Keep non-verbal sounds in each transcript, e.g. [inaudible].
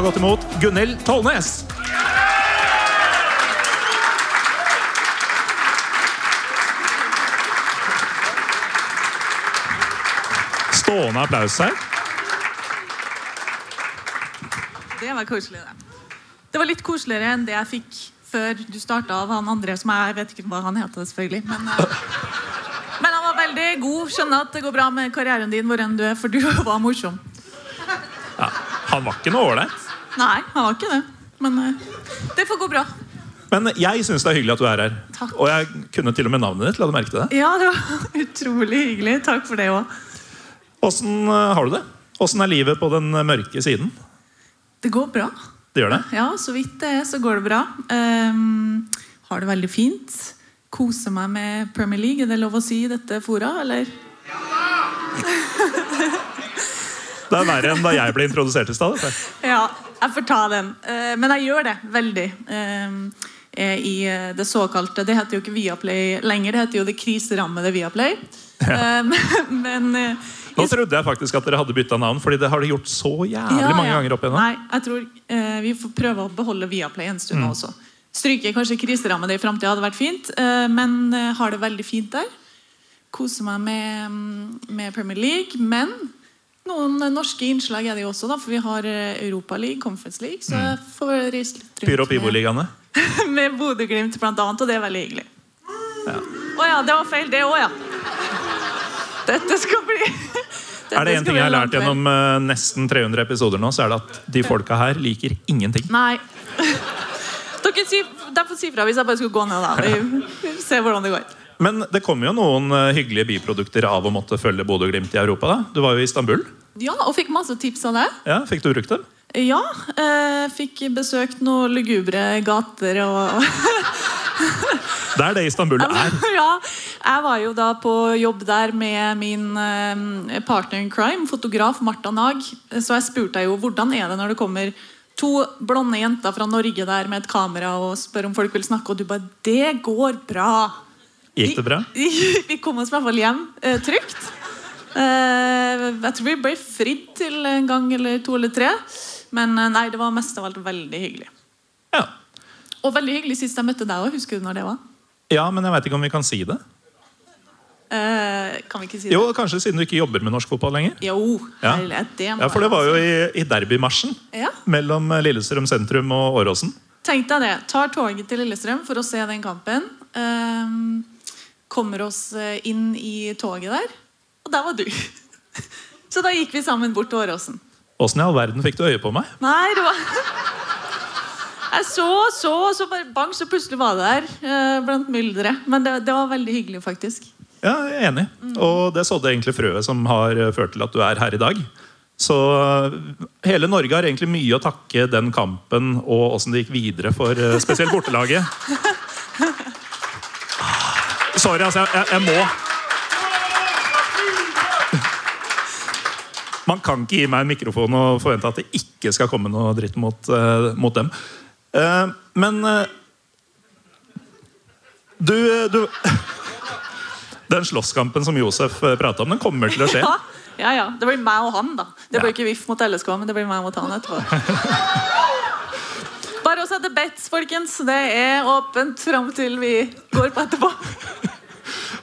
Ta godt imot Gunhild Tollnes. Stående applaus her. Det var koselig, det. Det var litt koseligere enn det jeg fikk før du starta av han andre, som jeg vet ikke hva han heter, selvfølgelig. Men, eh, men han var veldig god. Skjønner at det går bra med karrieren din hvor enn du er, for du [laughs] var morsom. Ja, han var ikke noe ålreit. Nei, han var ikke det. Men eh, det får gå bra. Men jeg syns det er hyggelig at du er her. Takk. Og jeg kunne til og med navnet ditt. La du merke til det? Ja, det var [laughs] utrolig hyggelig. Takk for det òg. Åssen eh, har du det? Åssen er livet på den mørke siden? Det går bra. Det gjør det? Ja, så vidt det er, så går det bra. Um, har det veldig fint. Koser meg med Premier League. Er det lov å si i dette fora, eller? [laughs] Det er verre enn da jeg ble introdusert i stad. Ja, jeg får ta den. Eh, men jeg gjør det veldig. Ehm, eh, I eh, det såkalte Det heter jo ikke Viaplay lenger, det heter jo det kriserammede Viaplay. Ja. [laughs] men eh, Nå trodde jeg faktisk at dere hadde bytta navn, Fordi det har de gjort så jævlig Ja, mange ja. ganger opp igjennom. Nei, jeg tror eh, vi får prøve å beholde Viaplay en stund Mm. også. Stryke kanskje kriserammede i framtida hadde vært fint, eh, men eh, har det veldig fint der. Koser meg med, mm, med Premier League, men noen norske innslag er det jo også, da, for vi har eh, Europa League, Conference League, så jeg får reist litt rundt Pyro rundt med, Pivo-ligaene. [laughs] med Bodø-Glimt blant annet, og det er veldig hyggelig. Ja. Oh, ja, det var feil, det òg, ja. Dette skal bli [laughs] Er det én ting jeg har lært gjennom uh, nesten 300 episoder nå, så er det at de folka her liker ingenting. Nei. [laughs] Dere si, derfor si fra hvis jeg bare skulle gå ned. da Vi, får hvordan det går. Men det kommer jo noen eh, hyggelige biprodukter av å måtte følge Bodø-Glimt i Europa. da. Du var jo i Istanbul. Ja, Og fikk masse tips av det. Ja, Fikk du brukt dem? Ja, eh, fikk besøkt noen lugubre gater og Det er det Istanbul er. [laughs] ja, Jeg var jo da på jobb der med min eh, partner in crime, fotograf Marta Nag. Så jeg spurte jo hvordan er det når det kommer to blonde jenter fra Norge der med et kamera og spør om folk vil snakke, og du bare Det går bra. Gikk det bra? Vi, [laughs] vi kom oss i hvert fall hjem eh, trygt. Eh, jeg tror vi ble fridd til en gang eller to eller tre. Men eh, nei, det var mest av alt veldig hyggelig. Ja. Og veldig hyggelig sist jeg møtte deg òg. Husker du når det var? ja, men jeg veit ikke om vi kan si det. Eh, kan vi ikke si det? Jo, kanskje siden du ikke jobber med norsk fotball lenger? Jo, Ja. det må Ja, For det var jo i, i derbymarsjen Ja, mellom eh, Lillestrøm sentrum og Åråsen. Tenk deg det. Tar toget til Lillestrøm for å se den kampen. Ehm, kommer oss eh, inn i toget der, og der var du. Så da gikk vi sammen bort til Åråsen. Åssen i all verden fikk du øye på meg? Nei, det var Jeg så, så, så bare bang, så plutselig var det der eh, blant mylderet. Men det, det var veldig hyggelig, faktisk. Ja, jeg er enig. Og det sådde egentlig frøet som har eh, ført til at du er her i dag. Så eh, hele Norge har egentlig mye å takke den kampen og åssen det gikk videre for eh, spesielt bortelaget. [laughs] Sorry, altså. Jeg, jeg, jeg må Man kan ikke gi meg en mikrofon og forvente at det ikke skal komme noe dritt mot, eh, mot dem. Eh, men eh, du, du [laughs] Den slåsskampen som Josef prata om, den kommer til å skje. [laughs] Ja, ja, ja. Det blir meg og han, da. Det blir Ja. ikke VIF mot LSK, men det blir meg mot han etterpå. [laughs] Bare å sette bets, folkens. Det er åpent fram til vi går på etterpå.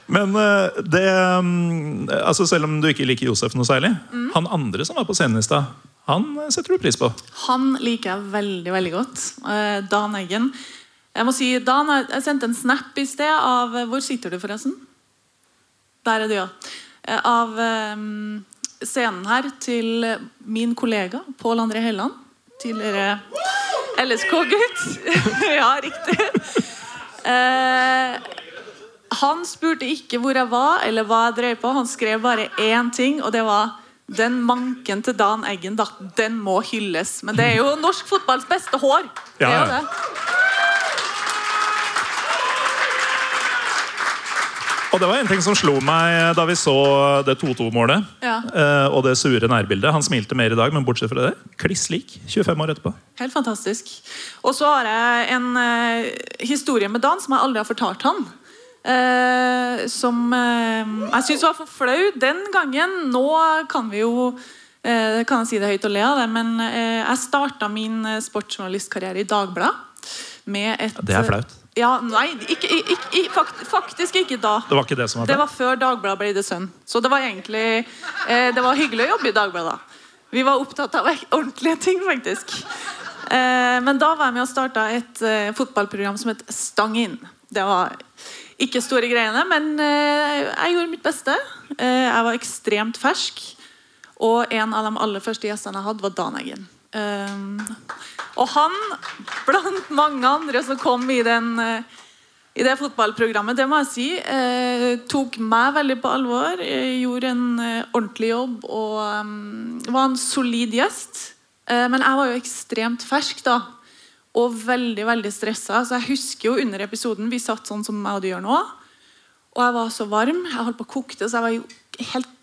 Men eh, det mm, altså Selv om du ikke liker Josef noe særlig, han andre som var på scenen i stad, han eh, setter du pris på. Han liker jeg veldig veldig godt. Eh, Dan Eggen. Jeg må si, Dan, jeg- sendte en snap i sted av Hvor sitter du, forresten? Der er du, ja. Av scenen her til min kollega Pål André Helland. Tidligere LSK-gutt. [laughs] ja, riktig. Eh, han spurte ikke hvor jeg var, eller hva jeg drev på. Han skrev bare én ting, og det var den manken til Dan Eggen, da, den må hylles. Men det er jo norsk fotballs beste hår. Det er Ja, jo ja. det. Og det var en ting som slo meg da vi så det 2-2-målet. Ja. eh, og det sure nærbildet. Han smilte mer i dag, men bortsett fra det, kliss lik 25 år etterpå. Helt fantastisk. Og så har jeg en eh, historie med Dan som jeg aldri har fortalt han. Eh, som eh, jeg syns var for flau den gangen. Nå kan vi jo eh, kan jeg si det høyt og le av det, men eh, jeg starta min sportsjournalistkarriere i Dagbladet med et Det er flaut. Ja, nei, ikke, ikke, fakt- faktisk ikke da. Det var ikke det som var Det flaut. var før Dagbladet ble The Sun. Så det var egentlig eh, Det var hyggelig å jobbe i Dagbladet. da. Vi var opptatt av ordentlige ting, faktisk. Eh, men da var jeg med og starta et fotballprogram som het Stang inn. Det var ikke store greiene, men eh, jeg gjorde mitt beste. Eh, jeg var ekstremt fersk. Og en av de aller første gjestene jeg hadde, var Dan Eggen. Eh, og han, blant mange andre som kom i den i det fotballprogrammet, det må jeg si, tok meg veldig på alvor. Gjorde en ordentlig jobb og um, var en solid gjest. Men jeg var jo ekstremt fersk da, og veldig veldig stressa. Så jeg husker jo under episoden vi satt sånn som jeg og du gjør nå. Og jeg var så varm, jeg holdt på å kokte, så jeg var jo helt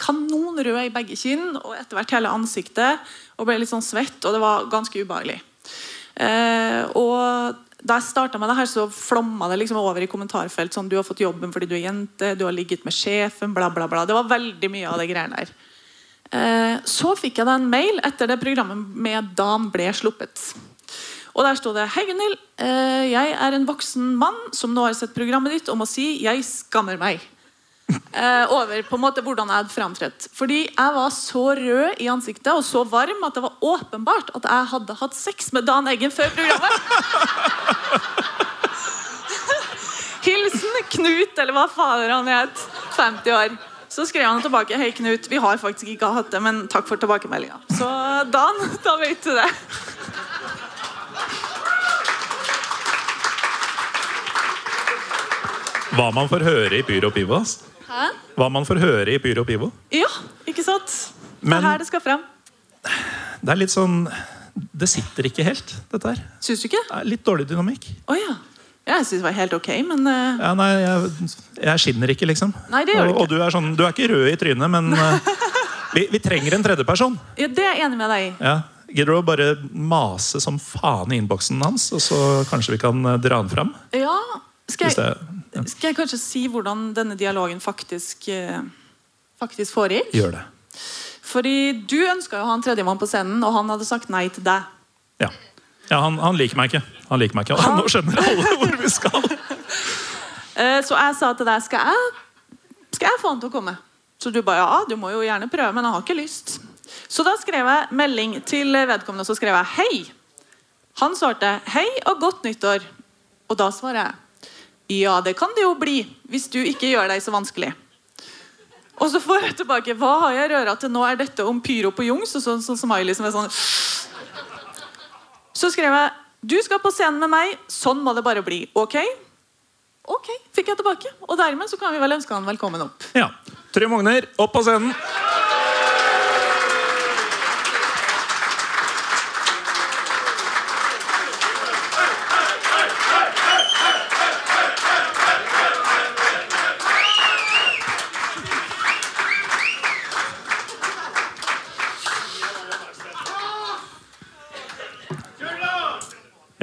kanonrød i begge kinn og etter hvert hele ansiktet. Og ble litt sånn svett, og det var ganske ubehagelig. Eh, og da jeg starta med det her, så flomma det liksom over i kommentarfelt. Sånn, du har fått jobben fordi du er jente, du har ligget med sjefen, bla, bla, bla. Det var veldig mye av det greiene der. Eh, så fikk jeg da en mail etter det programmet med Dan ble sluppet. Og der sto det Hei, Gunhild. Eh, jeg er en voksen mann som nå har sett programmet ditt og må si jeg skammer meg. Eh, over på en måte hvordan jeg hadde framtrådt. Fordi jeg var så rød i ansiktet og så varm at det var åpenbart at jeg hadde hatt sex med Dan Eggen før programmet. [laughs] Hilsen Knut, eller hva fader han het. 50 år. Så skrev han tilbake Hei, Knut. Vi har faktisk ikke hatt det, men takk for tilbakemeldinga. Så Dan, da vet du det. Hva man får høre i Pyro Pivo. Hæ? Hva man får høre i Pyro Pivo. Ja, ikke sant? Det er her det skal frem. Det er litt sånn Det sitter ikke helt, dette her. Syns du ikke? Det er litt dårlig dynamikk. Å ja. Jeg syns det var helt ok, men uh... Ja, nei, jeg, jeg skinner ikke, liksom. Nei, det gjør du og, og du er sånn Du er ikke rød i trynet, men uh, [laughs] vi, vi trenger en tredjeperson. ja, det er jeg enig med deg i. Ja. Gidder du å bare mase som faen i innboksen hans, og så kanskje vi kan eh, dra han fram? Ja, skal jeg, det skal jeg kanskje si hvordan denne dialogen faktisk, eh, faktisk foregikk? Gjør det. Fordi du ønska å ha en tredjemann på scenen, og han hadde sagt nei til deg. Ja. ja han, han liker meg ikke. Han liker meg ikke. Nå skjønner alle hvor vi skal. [laughs] Eh, Så jeg sa til deg skal jeg, skal jeg få han til å komme. Så du ba ja, du må jo gjerne prøve, men jeg har ikke lyst. Så da skrev jeg melding til vedkommende, og så skrev jeg hei. Han svarte hei og godt nyttår. Og da svarer jeg ja, det kan det jo bli hvis du ikke gjør deg så vanskelig. Og så får jeg tilbake hva har jeg røra til nå? Er dette om pyro på Jungs? Og sånn så, smiley som er sånn Så skrev jeg du skal på scenen med meg, sånn må det bare bli. Ok? Ok, fikk jeg tilbake. Og dermed så kan vi vel ønske han velkommen opp. Ja. Trym Ogner, opp på scenen.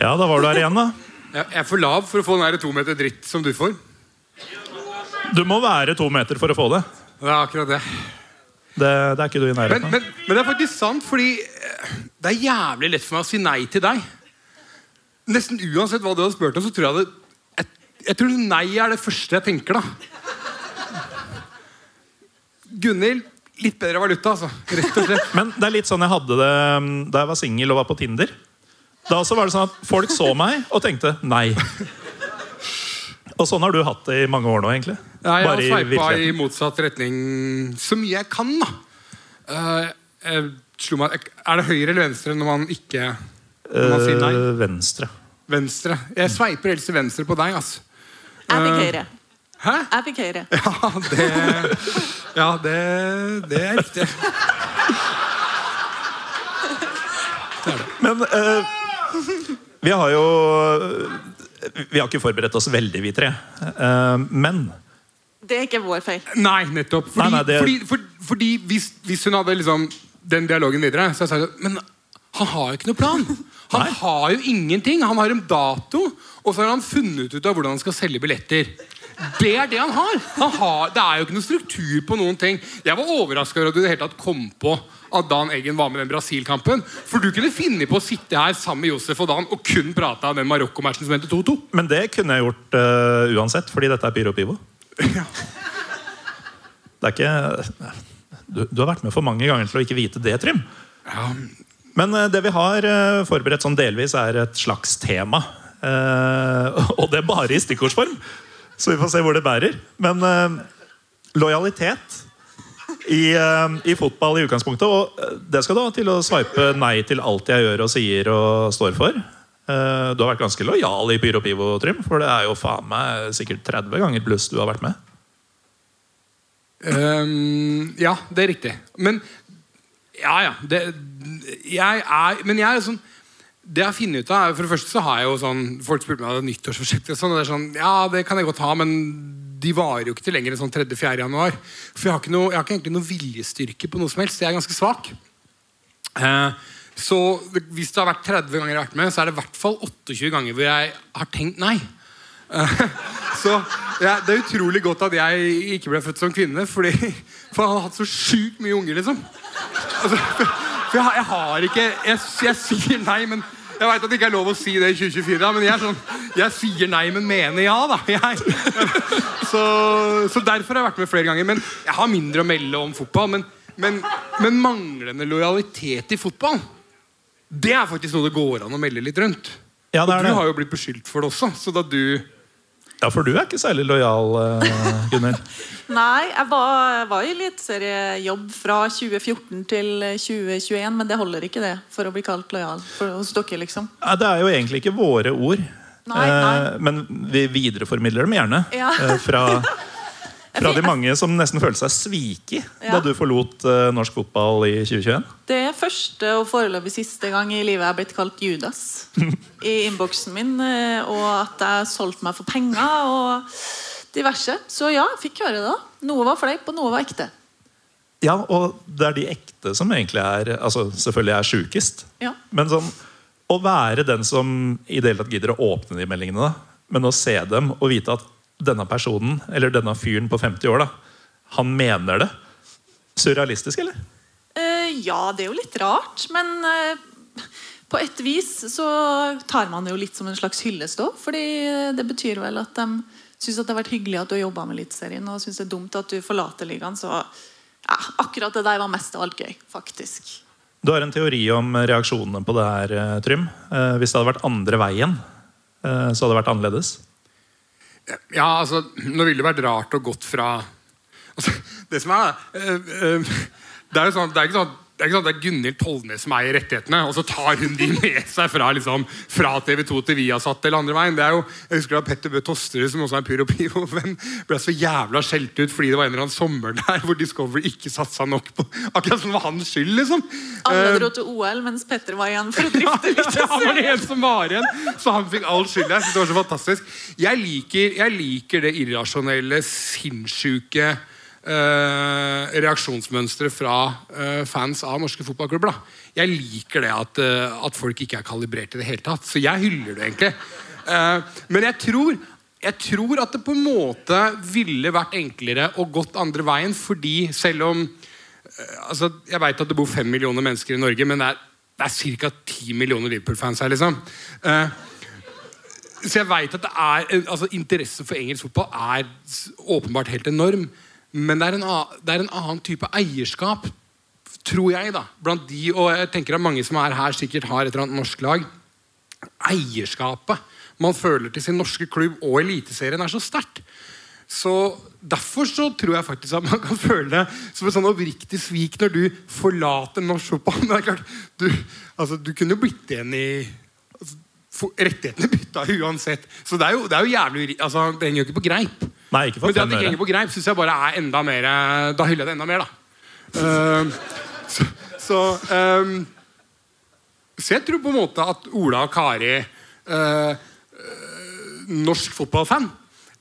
Ja, da var du her igjen, da. Jeg er for lav for å få den der to meter dritt som du får. Du må være to meter for å få det. Det er akkurat det. Det, det er ikke du i nærheten av. men, men det er faktisk sant, fordi eh, det er jævlig lett for meg å si nei til deg. Nesten uansett hva du hadde spurt om, så tror jeg det jeg, jeg tror nei er det første jeg tenker, da. Gunhild, litt bedre valuta, altså. Rett og slett. [laughs] Men det er litt sånn jeg hadde det um, da jeg var singel og var på Tinder. Da så var det sånn at Folk så meg og tenkte nei. Og sånn har du hatt det i mange år nå, egentlig. Ja, jeg har sveipa i motsatt retning så mye jeg kan, da. Uh, jeg meg, er det høyre eller venstre når man ikke når man sier nei? Eh, venstre. Venstre. Jeg sveiper helst til venstre på deg. ass. Jeg fikk Eh, høyre. Hæ? Jeg fikk høyre. [laughs] Ja, det Ja, det, det er riktig. Men eh, vi har jo Vi har ikke forberedt oss veldig, vi tre. Eh, men Det er ikke vår feil. Nei, nettopp. Fordi, Nei, nei, det- fordi, for, fordi hvis, hvis hun hadde liksom den dialogen videre, så hadde jeg sagt Men han har jo ikke noe plan. Han Nei. har jo ingenting. Han har en dato, og så har han funnet ut av hvordan han skal selge billetter. Det er det han har. Han har det er jo ikke noe struktur på noen ting. Jeg var overraska over at du i det hele tatt kom på at Dan Eggen var med i den Brasil-kampen. For du kunne finne på å sitte her sammen med Josef og Dan og kun prate om den Marokko-matchen som endte 2-2. Men det kunne jeg gjort uh, uansett, fordi dette er Pyro Pivo. Det er ikke du, du har vært med for mange ganger til å ikke vite det, Trym. Men uh, det vi har uh, forberedt sånn delvis, er et slags tema. [laughs] Og det er bare i stikkordsform, så vi får se hvor det bærer. Men lojalitet i, eh, i fotball i utgangspunktet. Og eh, det skal du ha til å sveipe nei til alt jeg gjør og sier og står for. Eh, Du har vært ganske lojal i Pyro Pivo, Trym. For det er jo faen meg sikkert 30 ganger pluss du har vært med. Um, ja, det er riktig. Men Ja, ja. Det, jeg er Men jeg er sånn Det jeg har funnet ut av For det første så har jeg jo sånn Folk spurte meg om nyttårsforsett. og Sånn, og det er sånn, ja, det kan jeg godt ha, men de varer jo ikke til lenger enn sånn 3.-4. januar. For jeg har, noe, jeg har ikke egentlig noe viljestyrke på noe som helst. Jeg er ganske svak. Eh, så hvis det har vært 30 ganger jeg har vært med, så er det i hvert fall 28 ganger hvor jeg har tenkt nei. Eh, [laughs] så ja, Det er utrolig godt at jeg ikke ble født som kvinne, fordi, for han har hatt så sjukt mye unger, liksom. Altså, for jeg, jeg har ikke jeg, jeg sier nei, men jeg veit at det ikke er lov å si det i 2024, da, men jeg, sånn, jeg sier nei, men mener ja. da jeg, så, så derfor har jeg vært med flere ganger. Men Jeg har mindre å melde om fotball. Men, men, men manglende lojalitet i fotball, det er faktisk noe det går an å melde litt rundt. Ja, det Og er du har jo blitt beskyldt for det også. Så da du Ja, For du er ikke særlig lojal, eh, Gunnhild. [laughs] Nei, jeg var, var i eliteseriejobb fra 2014 til 2021, men det holder ikke det for å bli kalt lojal for, hos dere, liksom. Ja, det er jo egentlig ikke våre ord. Nei, nei. Eh, Men vi videreformidler dem gjerne. Ja. eh, Fra, [laughs] fra de mange som nesten følte seg sviket Ja. da du forlot uh, norsk fotball i 2021. Det er første og foreløpig siste gang i livet jeg har blitt kalt Judas i innboksen min, eh, og at jeg solgte meg for penger og diverse. Så ja, jeg fikk høre det. da. Noe var fleip, og noe var ekte. Ja, og det er de ekte som egentlig er altså selvfølgelig er sjukest. Ja. Men sånn, å være den som i det hele tatt gidder å åpne de meldingene, da, men å se dem og vite at denne personen, eller denne fyren på 50 år, da, han mener det. Surrealistisk, eller? Uh, ja, det er jo litt rart, men uh, på et vis så tar man det jo litt som en slags hyllest òg. Fordi det betyr vel at de syns det har vært hyggelig at du har jobba med Eliteserien, og syns det er dumt at du forlater ligaen. Så ja, akkurat det der var mest av alt gøy, faktisk. Du har en teori om reaksjonene på det her, eh, Trym. Hvis det hadde vært andre veien, så hadde det vært annerledes. Ja, altså, nå ville det vært rart å gått fra altså, Det som er, øh, øh, Det er jo sånn, det er ikke sånn det er det er Gunhild Tollnes som eier rettighetene, og så tar hun de med seg fra, liksom, fra TV 2 til Viasat eller andre veien. Det er jo, jeg husker da Petter Bø Tosterud, som også er en Pyro Pivo-venn, ble så jævla skjelt ut fordi det var en eller annen sommer der hvor Discovery ikke satsa nok på Akkurat som det var hans skyld, liksom. Alle Eh, dro til OL, mens Petter var igjen for å [laughs] drifte ja, han var det eneste som var igjen, så han fikk all skyld. Jeg synes det var så fantastisk. Jeg liker, jeg liker det irrasjonelle, sinnssyke eh, reaksjonsmønsteret fra eh, fans av norske fotballklubber. Da. Jeg liker det at, eh, at folk ikke er kalibrert i det hele tatt. Så jeg hyller det egentlig. Eh, men jeg tror, jeg tror at det på en måte ville vært enklere og gått andre veien, fordi selv om altså, Jeg vet at det bor fem millioner mennesker i Norge, men det er, det er ca. ti millioner Liverpool-fans her. liksom. Eh, så jeg vet at det er, altså Interessen for engelsk fotball er åpenbart helt enorm. Men det er, en, det er en annen type eierskap, tror jeg, da, blant de. Og jeg tenker at mange som er her, sikkert har et eller annet norsk lag. Eierskapet man føler til sin norske klubb og Eliteserien, er så sterkt. Så Derfor så tror jeg faktisk at man kan føle det som et sånn oppriktig svik når du forlater norsk fotball. Men det er klart, du, altså, du kunne jo blitt igjen i altså, Rettighetene bytta uansett. Så det er jo, det er jo jævlig altså, henger jo ikke på greip. Nei, ikke for Men det at det ikke henger på greip, syns jeg bare er enda mer Da hyller jeg det enda mer, da. Uh, [laughs] så så, um, så jeg tror på en måte at Ola og Kari, eh, eh, norsk fotballfan,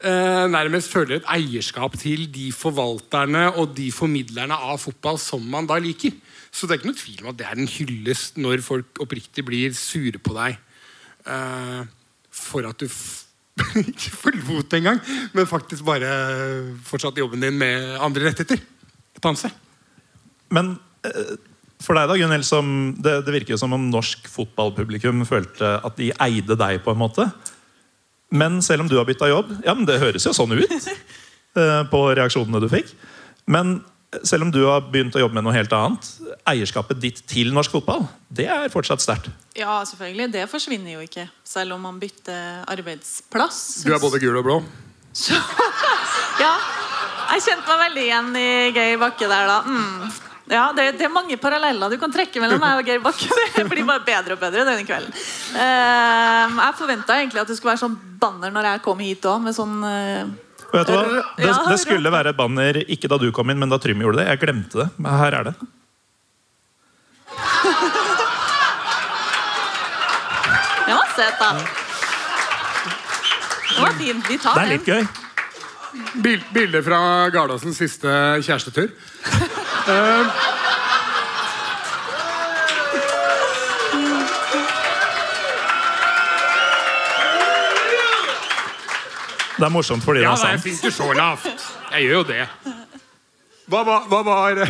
uh, nærmest føler et eierskap til de forvalterne og de formidlerne av fotball som man da liker. Så det er ikke noe tvil om at det er en hyllest når folk oppriktig blir sure på deg eh, for at du [laughs] ikke forlot engang, men faktisk bare fortsatte jobben din med andre rettigheter. Et. Men eh, for deg, da, Gunhild, som det, det virker jo som om norsk fotballpublikum følte at de eide deg på en måte. Men selv om du har bytta jobb Ja, men det høres jo sånn ut [laughs] eh, på reaksjonene du fikk. Men selv om du har begynt å jobbe med noe helt annet, eierskapet ditt til norsk fotball, det er fortsatt sterkt. Ja, selvfølgelig. Det forsvinner jo ikke. Selv om man bytter arbeidsplass. Du er både gul og blå. Så, [laughs] ja. Jeg kjente meg veldig igjen i Geir Bakke der, da. Mm. Ja, det, det er mange paralleller du kan trekke mellom meg og Geir Bakke. [laughs] Det blir bare bedre og bedre denne kvelden. Uh, jeg forventa egentlig at det skulle være sånn banner når jeg kom hit òg, med sånn eh, Vet du hva? Det, det skulle være et banner ikke da du kom inn, men da Trym gjorde det. Jeg glemte det. Men her er det. Det var søt, da. Det var fin. Vi tar Det er den. litt gøy. Bil bilde fra Gardasens siste kjærestetur. Eh, [laughs] Det er morsomt fordi ja, det da, er jeg sant. synker så lavt. Jeg gjør jo det. Hva, hva, hva var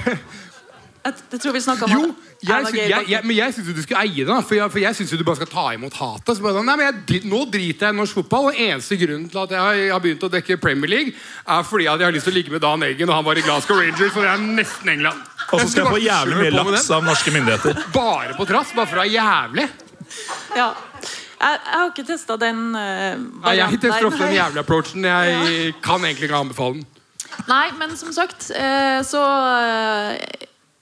Jeg, jeg tror vi snakka om Jo, jeg, sy- jeg, jeg, men jeg syns du skulle eie det. da, For jeg, for jeg syns du bare skal ta imot hatet. Så bare, sånn, nei, men jeg, nå driter jeg i norsk fotball, og eneste grunnen til at jeg har, jeg har begynt å dekke Premier League, er fordi at jeg har lyst til å ligge med Dan Eggen, og han var i Glasgow Rangers, og det er nesten England. Og så skal jeg få jævlig mye laks av norske myndigheter. Bare på trass, bare for å være jævlig. Ja. Jeg, jeg har ikke testa den uh, Nei, jeg tester ofte den jævla approachen. Jeg kan egentlig ikke anbefale den. Nei, men som sagt, uh, så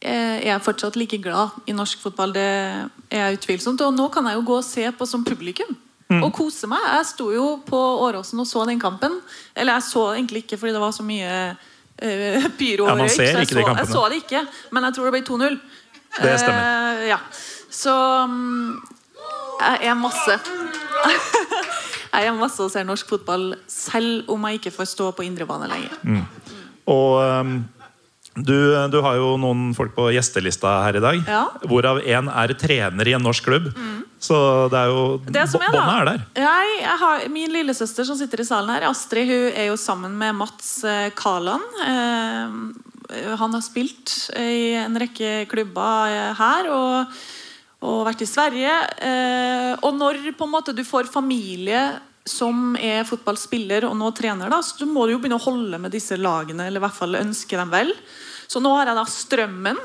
Jeg er jeg fortsatt like glad i norsk fotball. Det er jeg utvilsomt. Og nå kan jeg jo gå og se på som publikum. Mm. Og kose meg. Jeg sto jo på Åråsen og så den kampen. Eller jeg så egentlig ikke, fordi det var så mye uh, [laughs] pyro og røyk. så jeg, ikke så, jeg så det ikke, men jeg tror det ble 2-0. Det stemmer. Uh, ja. Så mm, jeg er masse. [laughs] jeg er masse og ser norsk fotball, selv om jeg ikke får stå på indrebane lenger. Og um, du, du har jo noen folk på gjestelista her i dag. Ja. Hvorav én er trener i en norsk klubb. Så det er jo Det er, Båndet er der. Jeg, jeg har, min lillesøster som sitter i salen her, Astrid, hun er jo sammen med Mats eh, Kaland. Eh, han har spilt i en rekke klubber eh, her og, og vært i Sverige. Eh, og når på en måte du får familie som er fotballspiller og nå trener, da, så må du jo begynne å holde med disse lagene, eller i hvert fall ønske dem vel. Så nå har jeg da Strømmen.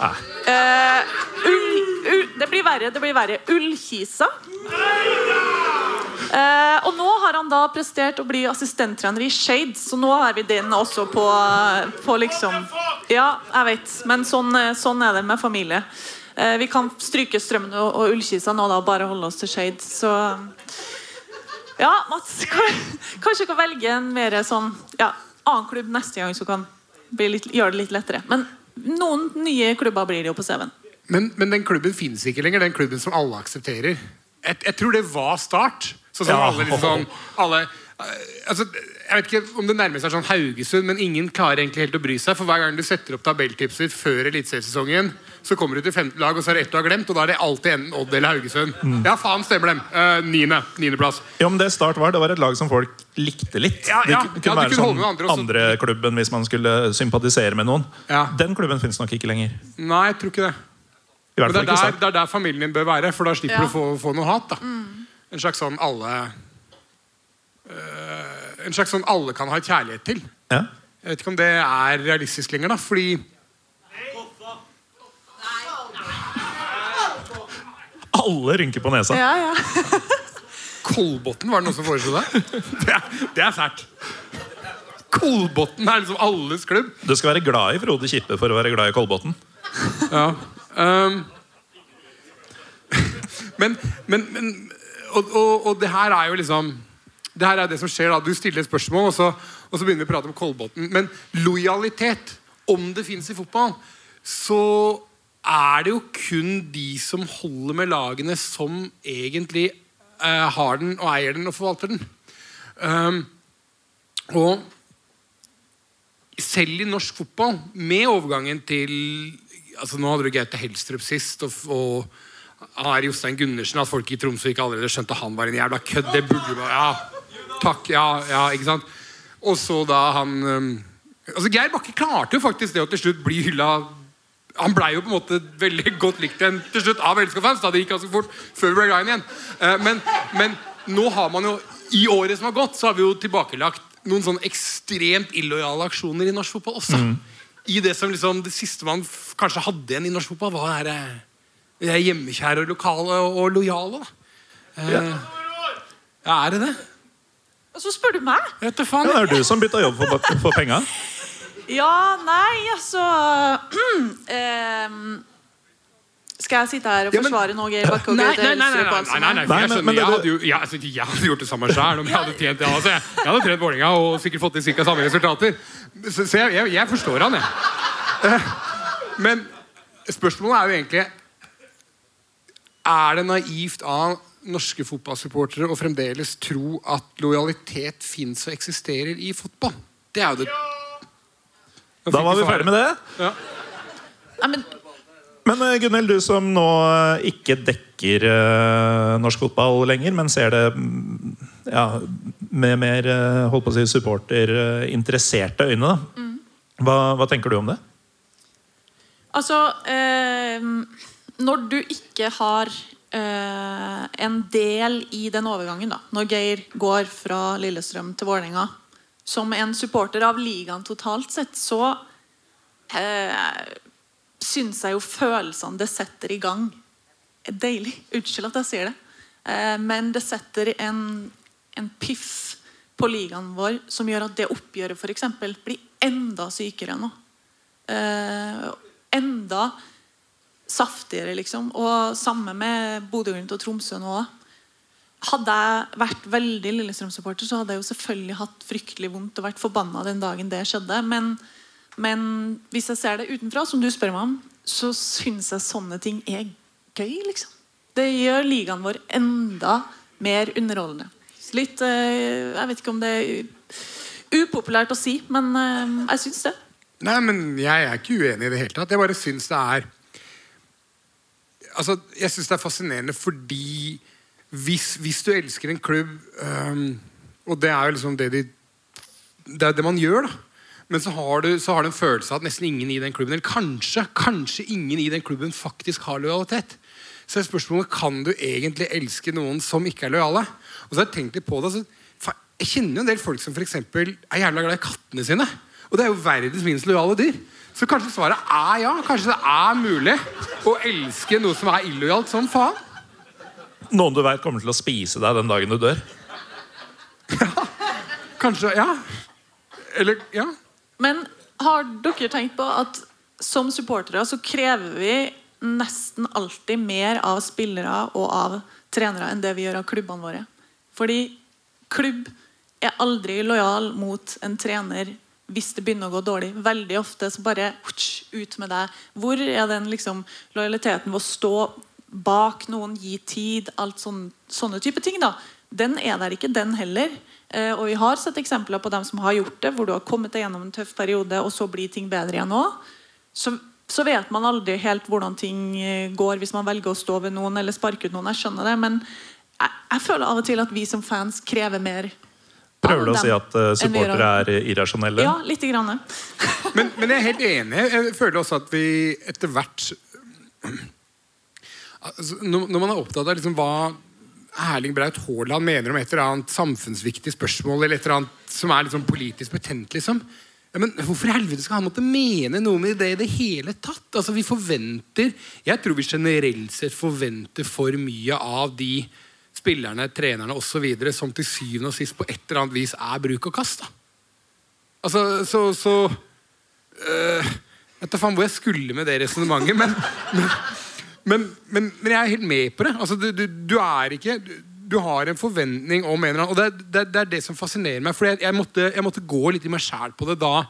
Eh, Eh, ull, ull, det blir verre. det blir verre Ullkisa. Eh, og nå har han da prestert å bli assistenttrener i Shade, så nå har vi den også på, på liksom Ja, jeg vet, men sånn, eh, sånn er det med familie. Eh, vi kan stryke Strømmen og, Ullkisa nå, da, og bare holde oss til Shade. Så ja, Mats, kanskje du kan velge en mer sånn ja, annen klubb neste gang, så kan bli litt, gjøre det litt lettere. Men noen nye klubber blir det jo på CV-en. Men, men den klubben finnes ikke lenger. Den klubben som alle aksepterer. Jeg, jeg tror det var Start. Sånn som Ja. alle liksom sånn alle, eh, altså, Jeg vet ikke om det nærmest er sånn Haugesund, men ingen klarer egentlig helt å bry seg. For hver gang du setter opp tabelltipset før eliteseriesesongen, så kommer du til femte lag, og så er det ett du har glemt, og da er det alltid enten Odd eller Haugesund. Mm. Ja, faen, stemmer dem. Uh, niende. Niendeplass. Ja, men det Start var, det var et lag som folk likte litt. Ja, ja. Det kunne Ja, være sånn andre også. andreklubben hvis man skulle sympatisere med noen. Ja. Den klubben finnes nok ikke lenger. Nei, jeg tror ikke det. I hvert Men det fall er, ikke der, det er der familien din bør være, for da slipper Ja. du å få, få noe hat. da En slags sånn alle øh, En slags sånn alle kan ha kjærlighet til. Ja. Jeg vet ikke om det er realistisk lenger, da, fordi Alle rynker på nesa. Ja, ja. [laughs] Kolbotn var det noen som foreslo det. [laughs] Det er, det er sært. Kolbotn er liksom alles klubb. Du skal være glad i Frode Kippe for å være glad i Kolbotn. Ja. Um, men, men, men og, og, og det her er jo liksom Det her er det som skjer da Du stiller et spørsmål, og så, og så begynner vi å prate om Kolbotn. Men lojalitet, om det fins i fotball, så er det jo kun de som holder med lagene, som egentlig eh, har den og eier den og forvalter den. Um, og selv i norsk fotball, med overgangen til altså Nå hadde du Gaute Helstrup sist, og, og er Jostein Gundersen. At folk i Tromsø ikke allerede skjønte han var en jævla kødd. Det burde bare, Ja, takk. Ja, ja, ikke sant? Og så da han um, altså Geir Bakke klarte jo faktisk det å til slutt bli hylla han blei jo på en måte veldig godt likt igjen til slutt av LSK-fans. da Det gikk ganske fort før vi ble glad igjen. Uh, men, men nå har man jo i året som har gått, så har vi jo tilbakelagt noen sånn ekstremt illojale aksjoner i norsk fotball også. I det som liksom det siste man f- kanskje hadde igjen i norsk fotball, var det her, eh, det her hjemmekjære og lokale og, og lojale. da. Ja. ja, er det det? Og så spør du meg? Vet du faen. Ja, det er du som bytta jobb for, for penga. Ja, nei, altså [clears throat] ehm, Skal jeg sitte her og Ja, men- forsvare noe Geir Bakke og Nei, nei, nei, nei, nei, nei, nei, nei, Nei, jeg skjønner, jeg hadde jo jeg, jeg hadde gjort det samme sjøl om jeg hadde tjent det. Altså, jeg, jeg hadde trent Vålerenga og sikkert fått til cirka samme resultater. Så, så jeg, jeg, jeg forstår han, jeg. Eh, Men spørsmålet er jo egentlig Er det naivt av norske fotballsupportere å fremdeles tro at lojalitet fins og eksisterer i fotball? Det er jo det Da var vi ferdig med det. Ja. Nei, men Men Gunhild, du som nå eh, ikke dekker eh, norsk fotball lenger, men ser det mm, ja, med mer eh, holdt på å si, supporterinteresserte øyne, da. Hva, hva tenker du om det? Altså eh, Når du ikke har eh, en del i den overgangen, da når Geir går fra Lillestrøm til Vålerenga som en supporter av ligaen totalt sett, så eh, syns jeg jo følelsene det setter i gang, er deilig. Unnskyld at jeg sier det. Eh, men det setter en, en piff på ligaen vår som gjør at det oppgjøret eksempel blir enda sykere nå. Eh, enda saftigere, liksom. Og samme med Bodø-Glimt og Tromsø nå. Hadde jeg vært veldig Lillestrøm-supporter, så hadde jeg jo selvfølgelig hatt fryktelig vondt og vært forbanna den dagen det skjedde. Men, men hvis jeg ser det utenfra, som du spør meg om, så syns jeg sånne ting er gøy, liksom. Det gjør ligaen vår enda mer underholdende. Litt eh, Jeg vet ikke om det er upopulært å si, men eh, jeg syns det. Nei, men jeg er ikke uenig i det hele tatt. Jeg bare syns det er Altså, jeg syns det er fascinerende fordi hvis, hvis du elsker en klubb um, Og det er jo liksom det de Det er det man gjør, da. Men så har, du, så har du en følelse av at nesten ingen i den klubben Eller kanskje, kanskje ingen i den klubben faktisk har lojalitet. Så er spørsmålet kan du egentlig elske noen som ikke er lojale. Og så har jeg tenkt litt på det så, fa- Jeg kjenner jo en del folk som for eksempel er jævla glad i kattene sine. Og det er jo verdens minst lojale dyr. Så kanskje svaret er ja. Kanskje det er mulig å elske noe som er illojalt som faen. Noen du vet kommer til å spise deg den dagen du dør? Ja. Kanskje, ja. Eller, ja. Men har dere tenkt på at som supportere så krever vi nesten alltid mer av spillere og av trenere enn det vi gjør av klubbene våre? Fordi klubb er aldri lojal mot en trener hvis det begynner å gå dårlig. Veldig ofte så bare ut med deg. Hvor er den liksom lojaliteten ved å stå bak noen, gi tid, alt sånn, sånne type ting? da Den er der ikke, den heller. Eh, og vi har sett eksempler på dem som har gjort det, hvor du har kommet deg gjennom en tøff periode, og så blir ting bedre igjen òg. Så, så vet man aldri helt hvordan ting eh, går hvis man velger å stå ved noen eller sparke ut noen. Jeg skjønner det, men jeg, jeg føler av og til at vi som fans krever mer. Prøver du å si at uh, supportere er irrasjonelle? Ja, lite grann. Men, men jeg er helt enig. Jeg føler også at vi etter hvert altså, når, man er opptatt av liksom hva Erling Braut Haaland mener om et eller annet samfunnsviktig spørsmål, eller et eller annet som er liksom politisk betent, liksom. Ja, men Hvorfor i helvete skal han måtte mene noe med det i det hele tatt? Altså, vi forventer Jeg tror vi generelt sett forventer for mye av de spillerne, trenerne osv. som til syvende og sist på et eller annet vis er bruk og kast. da Altså, så, så øh, Jeg vet da faen hvor jeg skulle med det resonnementet, men, men, men, men, men jeg er helt med på det. Altså, du, du, du er ikke du, du har en forventning om en eller annen Og det, det, det er det som fascinerer meg. For jeg, jeg, måtte, jeg måtte gå litt i meg sjæl på det da,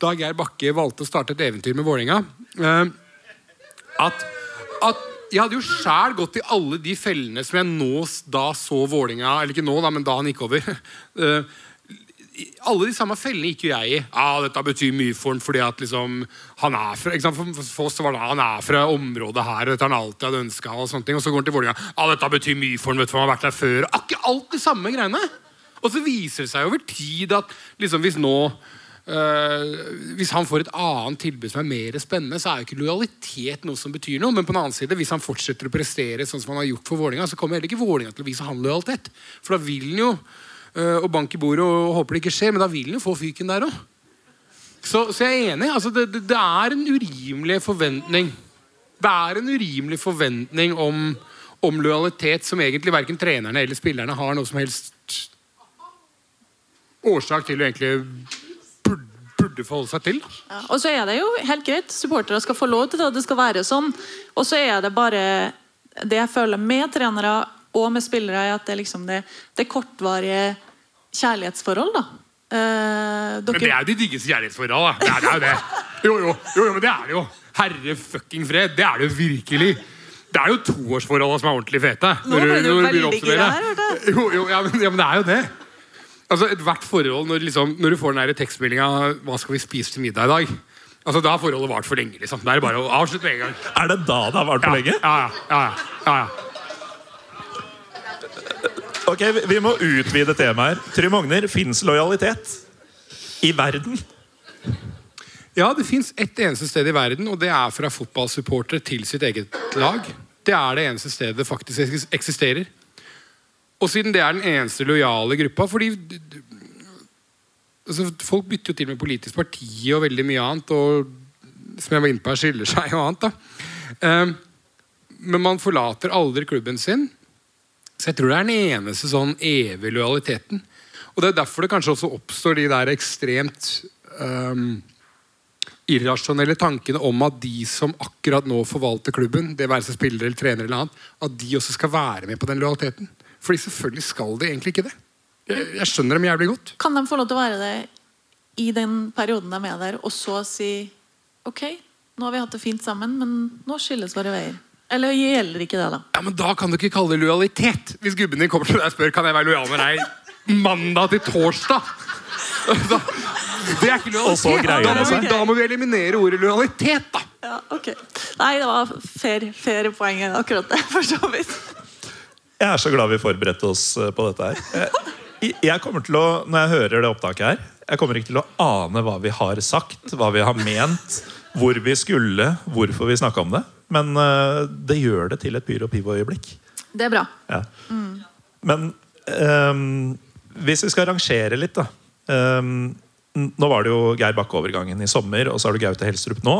da Geir Bakke valgte å starte et eventyr med Vålerenga. Uh, at, at jeg hadde jo sjæl gått i alle de fellene som jeg nå da så Vålinga Eller ikke nå, da, men da han gikk over. I- [laughs] alle de samme fellene gikk jo jeg i. Ja, dette betyr mye for han fordi at liksom han er fra ikke sant? For for oss var det, han er fra området her, og dette har han alltid hadde ønska. Og, sånne ting. og så går han til Vålinga. Ja, dette betyr mye for han, vet du, for han har vært der før. Akkurat alt de samme greiene. Og så viser det seg over tid at liksom hvis nå Uh, hvis han får et annet tilbud som er mer spennende, så er jo ikke lojalitet noe som betyr noe. Men på den annen side, hvis han fortsetter å prestere sånn som han har gjort for Vålinga, så kommer heller ikke Vålinga til å vise han lojalitet. For da vil han jo og bank i bordet og håper det ikke skjer, men da vil han få fyken der òg. Så, så jeg er enig. Altså, det, det, det er en urimelig forventning. Det er en urimelig forventning om, om lojalitet som egentlig verken trenerne eller spillerne har noe som helst årsak til å egentlig burde forholde seg til. Ja, og så er det jo helt greit. Supportere skal få lov til det, det skal være sånn. Og så er det bare Det jeg føler med trenere og med spillere, i at det er liksom det, det kortvarige kjærlighetsforhold. da. Eh, Men det er jo de diggeste kjærlighetsforhold, da. Det er, det er jo det. Jo, jo, jo, jo, men det er det jo. Herre fucking fred. Det er det jo virkelig. Det er jo toårsforholdene som er ordentlig fete. Nå ble du veldig gira her, hørte Jo, jo, ja, men, ja, men det er jo det. Altså, Ethvert forhold, når, liksom, når du får den tekstmeldinga 'Hva skal vi spise til middag i dag?' Altså, Da har forholdet vart for lenge. liksom. Det er bare å avslutte med en gang. Er det da det har vart for lenge? Ja, ja, ja, ja, ja. Ok, vi- må utvide temaet her. Trym Ogner, fins lojalitet i verden? Ja, det fins ett eneste sted i verden, og det er fra fotballsupportere til sitt eget lag. Det er det eneste stedet det faktisk eksisterer. Og siden det er den eneste lojale gruppa fordi altså, Folk bytter jo til med politisk parti og veldig mye annet, og som jeg var inne på her, skiller seg og annet. da. Um, men man forlater aldri klubben sin. Så jeg tror det er den eneste sånn evige lojaliteten. Og det er derfor det kanskje også oppstår de der ekstremt um, irrasjonelle tankene om at de som akkurat nå forvalter klubben, det være seg spillere eller trenere eller annet, at de også skal være med på den lojaliteten. Fordi selvfølgelig skal de egentlig ikke det. Jeg, jeg skjønner dem jævlig godt. Kan de få lov til å være det i den perioden de er der, og så si Ok, nå har vi hatt det fint sammen, men nå skilles våre veier. Eller gjelder ikke det, da? Ja, men Da kan du ikke kalle det lojalitet. Hvis gubben din kommer til deg og spør kan jeg være lojal med deg mandag til torsdag. Da, det er ikke lojalitet. Da, det må vi, da må vi eliminere ordet lojalitet, da. Ja, ok. Nei, det var fair, fair poeng akkurat det, for så vidt. Jeg er så glad vi forberedte oss eh, på dette her. Jeg, jeg kommer til å, Når jeg hører det opptaket her, jeg kommer ikke til å ane hva vi har sagt, hva vi har ment, hvor vi skulle, hvorfor vi snakka om det. Men eh, det gjør det til et Pyro Pivo-øyeblikk. Det er bra. Ja. Men um, hvis vi skal rangere litt, da. Um, nå var det jo Geir Bakke-overgangen i sommer, og så har du Gaute Helstrup nå.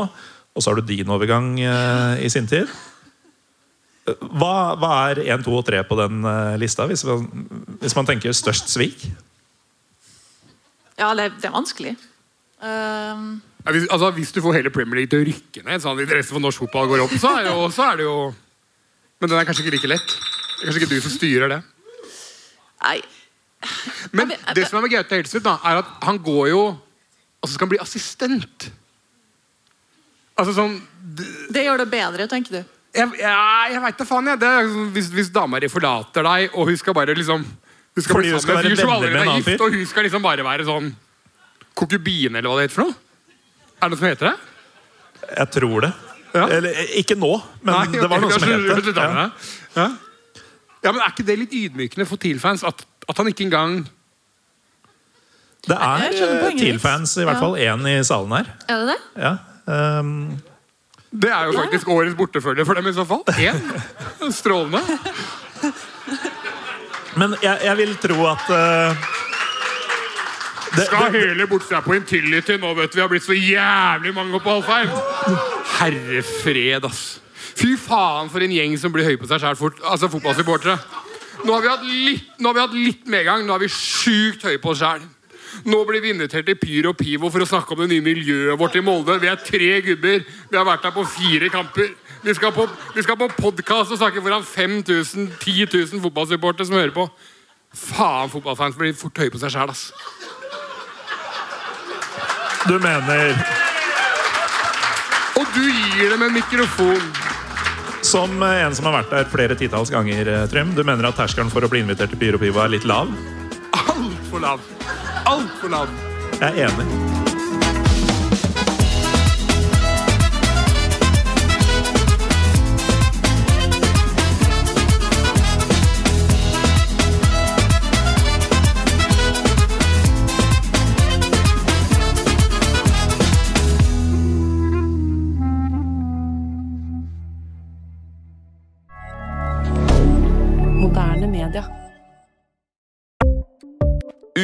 Og så har du din overgang uh, i sin tid. Hva, hva er 1, 2 og 3 på den uh, lista, hvis man, hvis man tenker størst svik? Ja, det, det er vanskelig. Ja, hvis, altså, hvis du får hele Premier League til å rykke ned, sånn interesse for norsk fotball går opp, så er, jo, så er det jo Men den er kanskje ikke like lett. Det er kanskje ikke du som styrer det. nei, Men det som er med Gaute Helstrup, da, er at han går jo Og så skal han bli assistent. Altså sånn det gjør det bedre, tenker du. Jeg, ja, jeg veit da faen, jeg. Det er sånn, hvis, hvis dama di forlater deg, og hun skal bare liksom Hun skal Fordi bli hun skal sammen med en være fyr som venner allerede med en er annen gift, fyr? og hun skal liksom bare være sånn konkubine, eller hva det heter for noe? Er det noe som heter det? Jeg tror det. Ja. Eller eh, ikke nå, men Nei, det var noe som het det. Ja. Ja. ja, men Er ikke det litt ydmykende for TIL-fans at, at han ikke engang Det er. TIL-fans, i hvert Ja. fall én i salen her. Er det det? Ja. Um... Det er jo faktisk årets bortefølge for dem i så fall. Én. Strålende. men jeg, jeg vil tro at eh, det, Skal hele seg på Intility nå, vet du. Vi har blitt så jævlig mange på Alfheim. Herre fred, ass. Fy faen for en gjeng som blir høy på seg sjæl fort. Altså fotballsupportere. Nå har vi hatt litt, nå har vi hatt litt medgang. Nå er vi sjukt høye på oss sjæl. Nå blir vi invitert til Pyr og Pivo for å snakke om det nye miljøet vårt i Molde. Vi er tre gubber. Vi har vært der på fire kamper. Vi skal på, vi skal på podkast og snakke foran 5000 10 000 fotballsupportere som hører på. Faen, fotballfans blir fort høye på seg sjæl, ass. Du mener Og du gir dem en mikrofon. Som en som har vært der flere titalls ganger, eh, Trym, du mener at terskelen for å bli invitert til Pyropiva er litt lav? Altfor lav. Altfor lav. Jeg er enig.